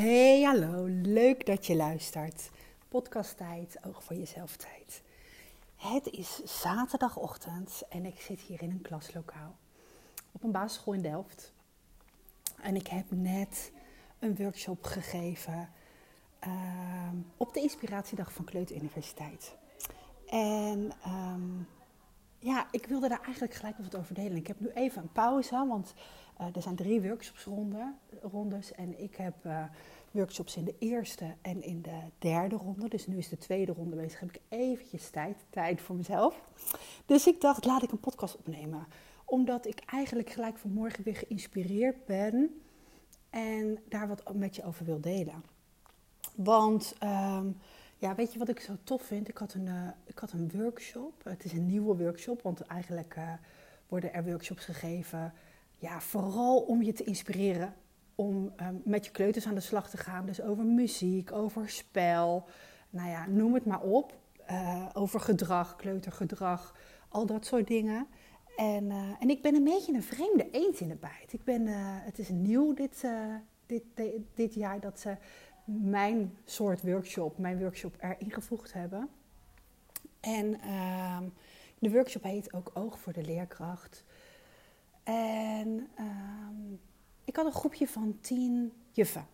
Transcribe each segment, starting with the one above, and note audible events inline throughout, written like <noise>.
Hey, hallo. Leuk dat je luistert. Podcasttijd, oog voor jezelf tijd. Het is zaterdagochtend en ik zit hier in een klaslokaal op een basisschool in Delft. En ik heb net een workshop gegeven uh, op de inspiratiedag van Kleut Universiteit. En ehm, ja, ik wilde daar eigenlijk gelijk wat over delen. Ik heb nu even een pauze, want uh, er zijn drie workshopsrondes. En ik heb uh, workshops in de eerste en in de derde ronde. Dus nu is de tweede ronde bezig. Heb ik eventjes tijd, tijd voor mezelf. Dus ik dacht, laat ik een podcast opnemen. Omdat ik eigenlijk gelijk vanmorgen weer geïnspireerd ben. En daar wat met je over wil delen. Want... Um, ja, weet je wat ik zo tof vind? Ik had een, uh, ik had een workshop. Het is een nieuwe workshop, want eigenlijk uh, worden er workshops gegeven. Ja, vooral om je te inspireren om um, met je kleuters aan de slag te gaan. Dus over muziek, over spel, nou ja, noem het maar op. Uh, over gedrag, kleutergedrag, al dat soort dingen. En, en ik ben een beetje een vreemde eend in de bijt. Ik ben, het is nieuw dit, dit, dit, dit jaar dat ze mijn soort workshop, mijn workshop erin gevoegd hebben. En uh, de workshop heet ook Oog voor de Leerkracht. En uh, ik had een groepje van tien juffen.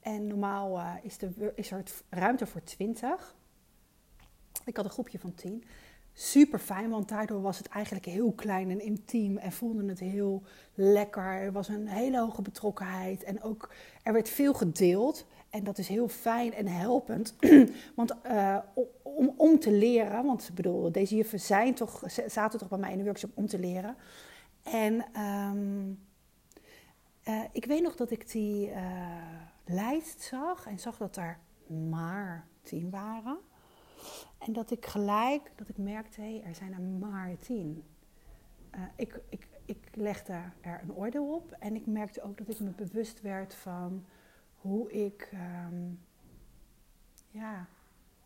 En normaal uh, is, de, is er ruimte voor twintig. Ik had een groepje van tien. Super fijn, want daardoor was het eigenlijk heel klein en intiem en voelde het heel lekker. Er was een hele hoge betrokkenheid en ook er werd veel gedeeld. En dat is heel fijn en helpend. <clears throat> want uh, om, om te leren, want bedoel, deze juffen zijn toch, zaten toch bij mij in de workshop om te leren. En um, uh, ik weet nog dat ik die uh, lijst zag en zag dat er maar tien waren. En dat ik gelijk, dat ik merkte, hé, er zijn er maar tien. ik, ik, ik legde er een oordeel op en ik merkte ook dat ik me bewust werd van hoe ik, um, ja,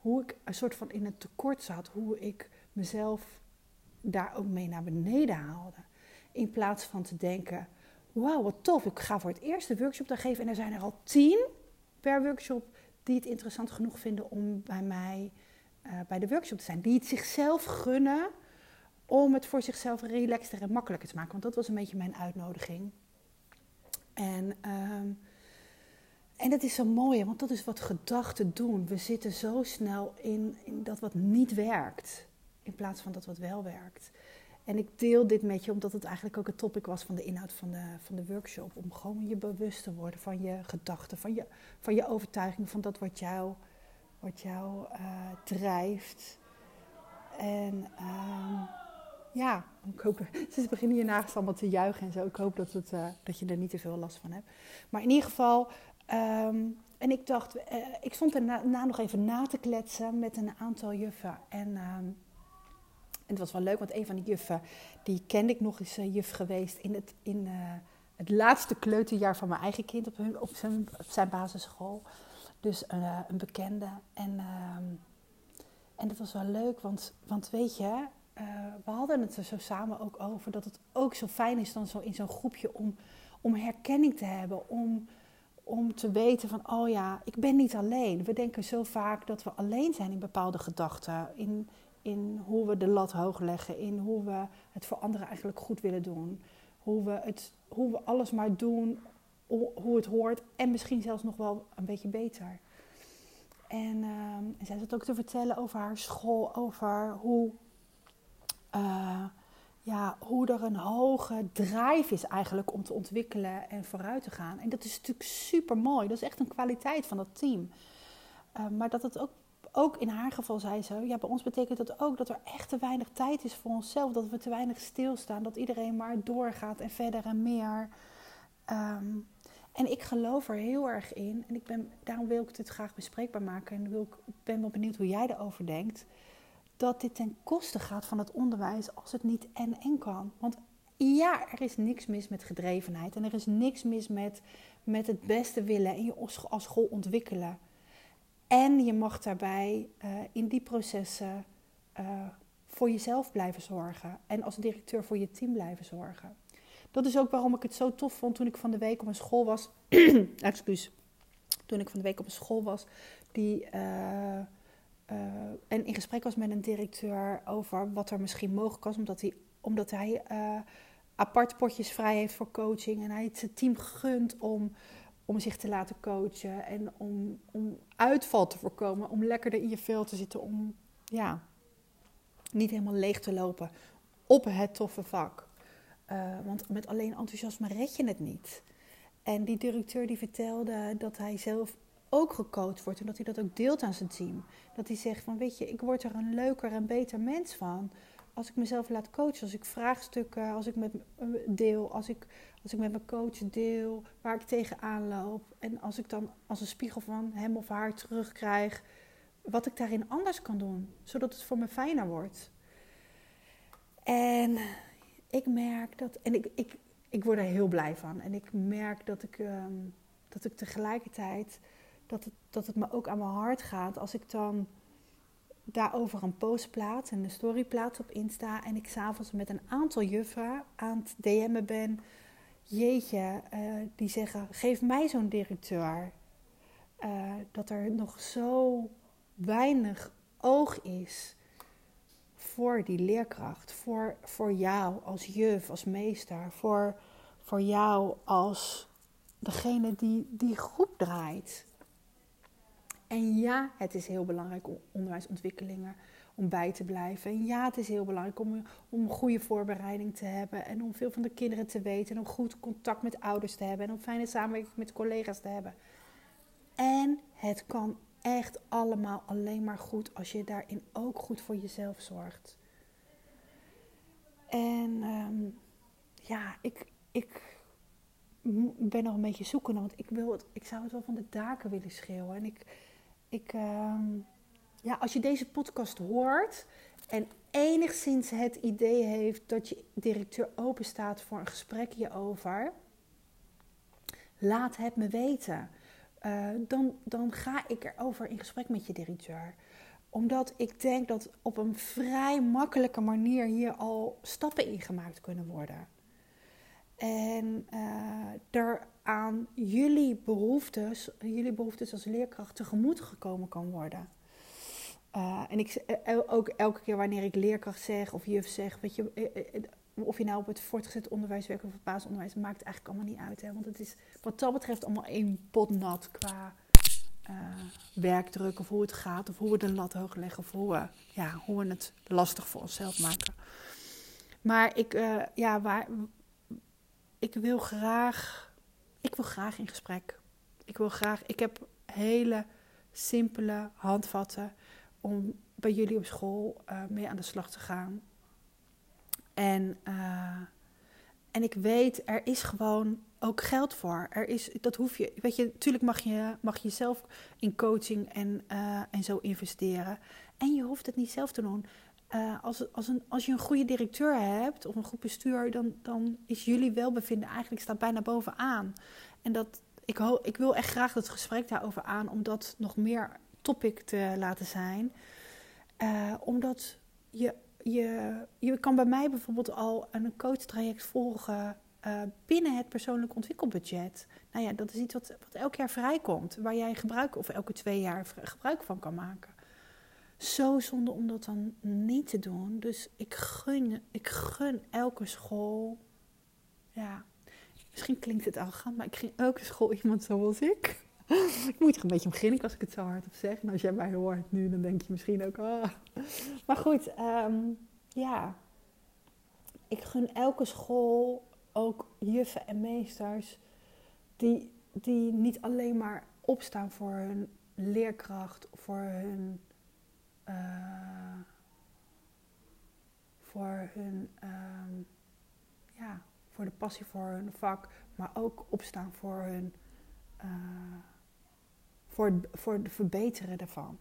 hoe ik een soort van in het tekort zat, hoe ik mezelf daar ook mee naar beneden haalde. In plaats van te denken, wauw, wat tof, ik ga voor het eerst de workshop daar geven en er zijn er al tien per workshop die het interessant genoeg vinden om bij mij uh, bij de workshop te zijn. Die het zichzelf gunnen om het voor zichzelf relaxter en makkelijker te maken. Want dat was een beetje mijn uitnodiging. En um, en dat is zo mooi, want dat is wat gedachten doen. We zitten zo snel in, in dat wat niet werkt, in plaats van dat wat wel werkt. En ik deel dit met je omdat het eigenlijk ook het topic was van de inhoud van de, van de workshop. Om gewoon je bewust te worden van je gedachten, van je, van je overtuiging, van dat wat jou, wat jou uh, drijft. En uh, ja, ik hoop, <laughs> ze beginnen hier naast allemaal te juichen en zo. Ik hoop dat, het, uh, dat je er niet te veel last van hebt. Maar in ieder geval, Um, en ik dacht, uh, ik stond erna na nog even na te kletsen met een aantal juffen. En, um, het was wel leuk, want een van die juffen, die kende ik nog eens uh, juf geweest in het, in, uh, het laatste kleuterjaar van mijn eigen kind op, hun, op, zijn, op zijn basisschool. Dus een bekende. En, um, en dat was wel leuk, want, want weet je, we hadden het er zo samen ook over dat het ook zo fijn is dan zo in zo'n groepje om, om herkenning te hebben, om om te weten van, oh ja, ik ben niet alleen. We denken zo vaak dat we alleen zijn in bepaalde gedachten, in, in hoe we de lat hoog leggen, in hoe we het voor anderen eigenlijk goed willen doen, hoe we, het, hoe we alles maar doen, hoe het hoort en misschien zelfs nog wel een beetje beter. En, en zij zat ook te vertellen over haar school, over hoe. Uh, ja, hoe er een hoge drive is eigenlijk om te ontwikkelen en vooruit te gaan. En dat is natuurlijk super mooi. Dat is echt een kwaliteit van dat team. Uh, maar dat het ook, ook in haar geval zei zo, ja, bij ons betekent dat ook dat er echt te weinig tijd is voor onszelf. Dat we te weinig stilstaan. Dat iedereen maar doorgaat en verder en meer. Um, en ik geloof er heel erg in. En ik ben, daarom wil ik dit graag bespreekbaar maken. En ik ben wel benieuwd hoe jij erover denkt dat dit ten koste gaat van het onderwijs als het niet en en kan. Want ja, er is niks mis met gedrevenheid en er is niks mis met, met het beste willen en je als school ontwikkelen. En je mag daarbij uh, in die processen uh, voor jezelf blijven zorgen en als directeur voor je team blijven zorgen. Dat is ook waarom ik het zo tof vond toen ik van de week op een school was. <clears throat> Excuus. toen ik van de week op een school was, die uh, en in gesprek was met een directeur over wat er misschien mogelijk was, omdat hij, omdat hij apart potjes vrij heeft voor coaching en hij het team gunt om, om zich te laten coachen en om, om uitval te voorkomen, om lekkerder in je vel te zitten, om ja, niet helemaal leeg te lopen op het toffe vak. want met alleen enthousiasme red je het niet. En die directeur die vertelde dat hij zelf ook gecoacht wordt en dat hij dat ook deelt aan zijn team. Dat hij zegt van weet je, ik word er een leuker en beter mens van als ik mezelf laat coachen, als ik vraagstukken, als ik met deel, als ik, als ik met mijn coach deel waar ik tegenaan loop en als ik dan als een spiegel van hem of haar terugkrijg wat ik daarin anders kan doen, zodat het voor me fijner wordt. En ik merk dat, en ik, ik, ik word er heel blij van. En ik merk dat ik, ehm, dat ik tegelijkertijd, dat het, dat het me ook aan mijn hart gaat als ik dan daarover een post plaats en een story plaats op Insta. En ik s'avonds met een aantal juffen aan het DM'en ben. Jeetje, uh, die zeggen, geef mij zo'n directeur. Uh, dat er nog zo weinig oog is voor die leerkracht, voor, voor jou als juf, als meester, voor, voor jou als degene die die groep draait. En ja, het is heel belangrijk om onderwijsontwikkelingen om bij te blijven. En ja, het is heel belangrijk om, om een goede voorbereiding te hebben en om veel van de kinderen te weten en om goed contact met ouders te hebben en om fijne samenwerking met collega's te hebben. En het kan echt allemaal alleen maar goed als je daarin ook goed voor jezelf zorgt. En ehm, ja, ik, ik ben nog een beetje zoekende, want ik, wil het, ik zou het wel van de daken willen schreeuwen. En ik, ik ehm, ja, als je deze podcast hoort en enigszins het idee heeft dat je directeur open staat voor een gesprek hierover, laat het me weten. Eh, dan, dan ga ik erover in gesprek met je directeur. Omdat ik denk dat op een vrij makkelijke manier hier al stappen in gemaakt kunnen worden. En uh, er aan jullie behoeftes, jullie behoeftes als leerkracht tegemoet gekomen kan worden. Uh, en ik, ook elke keer wanneer ik leerkracht zeg of juf zeg, weet je, of je nou op het voortgezet onderwijs werkt of het basisonderwijs, maakt eigenlijk allemaal niet uit. Hè? Want het is wat dat betreft allemaal één pot nat qua werkdruk of hoe het gaat. Of hoe we de lat hoog leggen of hoe we, ja, hoe we het lastig voor onszelf maken. Maar ik, ja, waar, ik wil graag, ik wil graag in gesprek. Ik wil graag, ik heb hele simpele handvatten om bij jullie op school uh, mee aan de slag te gaan. En, uh, en ik weet, er is gewoon ook geld voor. Er is, dat hoef je, weet je, natuurlijk mag je, mag je zelf in coaching en, uh, en zo investeren. En je hoeft het niet zelf te doen. Uh, als, als, een, als je een goede directeur hebt of een goed bestuur, dan, dan is jullie welbevinden eigenlijk staat bijna bovenaan. En dat, ik, ik wil echt graag het gesprek daarover aan, om dat nog meer topic te laten zijn. Uh, omdat je je, je kan bij mij bijvoorbeeld al een coachtraject volgen uh, binnen het persoonlijk ontwikkelbudget. Nou ja, dat is iets wat, wat elk jaar vrijkomt, waar jij gebruik, of elke twee jaar gebruik van kan maken. Zo zonde om dat dan niet te doen. Dus ik gun, ik gun elke school. Ja, misschien klinkt het arrogant, maar ik gun elke school iemand zoals ik. <laughs> ik moet er een beetje beginnen als ik het zo hard op zeg. En als jij mij hoort nu, dan denk je misschien ook... Oh. Maar goed, um, ja. Ik gun elke school ook juffen en meesters... die, die niet alleen maar opstaan voor hun leerkracht... voor hun... Uh, voor hun... Um, ja, voor de passie voor hun vak... maar ook opstaan voor hun... Uh, voor, voor het verbeteren daarvan.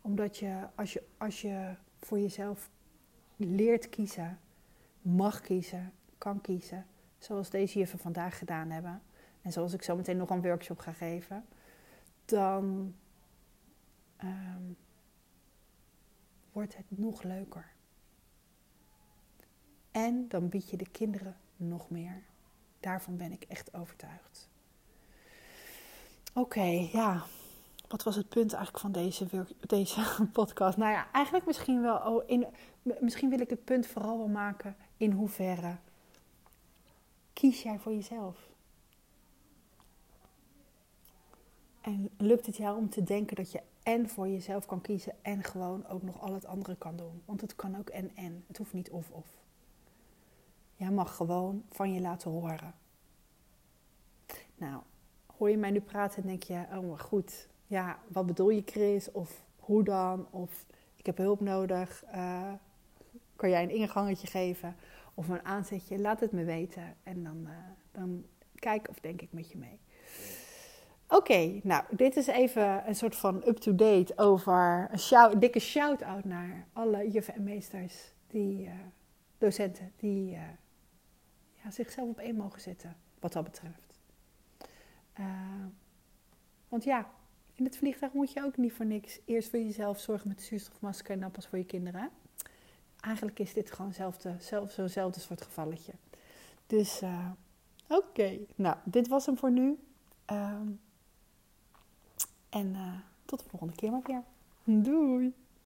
Omdat je als, je, als je voor jezelf leert kiezen, mag kiezen, kan kiezen, zoals deze juffen vandaag gedaan hebben, en zoals ik zo meteen nog een workshop ga geven, dan um, wordt het nog leuker. En dan bied je de kinderen nog meer. Daarvan ben ik echt overtuigd. Oké, ja. Wat was het punt eigenlijk van deze, deze <laughs> podcast? Nou ja, eigenlijk misschien wel. Oh, in, misschien wil ik het punt vooral wel maken in hoeverre kies jij voor jezelf? En lukt het jou om te denken dat je en voor jezelf kan kiezen en gewoon ook nog al het andere kan doen? Want het kan ook en en. Het hoeft niet of of. Jij mag gewoon van je laten horen. Nou, hoor je mij nu praten en denk je, oh maar goed, ja, wat bedoel je Chris? Of hoe dan? Of ik heb hulp nodig. Uh, kan jij een ingangetje geven? Of een aanzetje? Laat het me weten. En dan, uh, dan kijk of denk ik met je mee. Oké, nou, dit is even een soort van up-to-date over een, dikke shout-out naar alle juffen en meesters, die, uh, docenten, die uh, ja, zichzelf op één mogen zetten, wat dat betreft. Uh, want ja, in het vliegtuig moet je ook niet voor niks eerst voor jezelf zorgen met de zuurstofmasker en dan pas voor je kinderen. Eigenlijk is dit gewoon zo'nzelfde soort gevalletje. Dus oké, nou, dit was hem voor nu. Um, en uh, tot de volgende keer maar weer. Doei!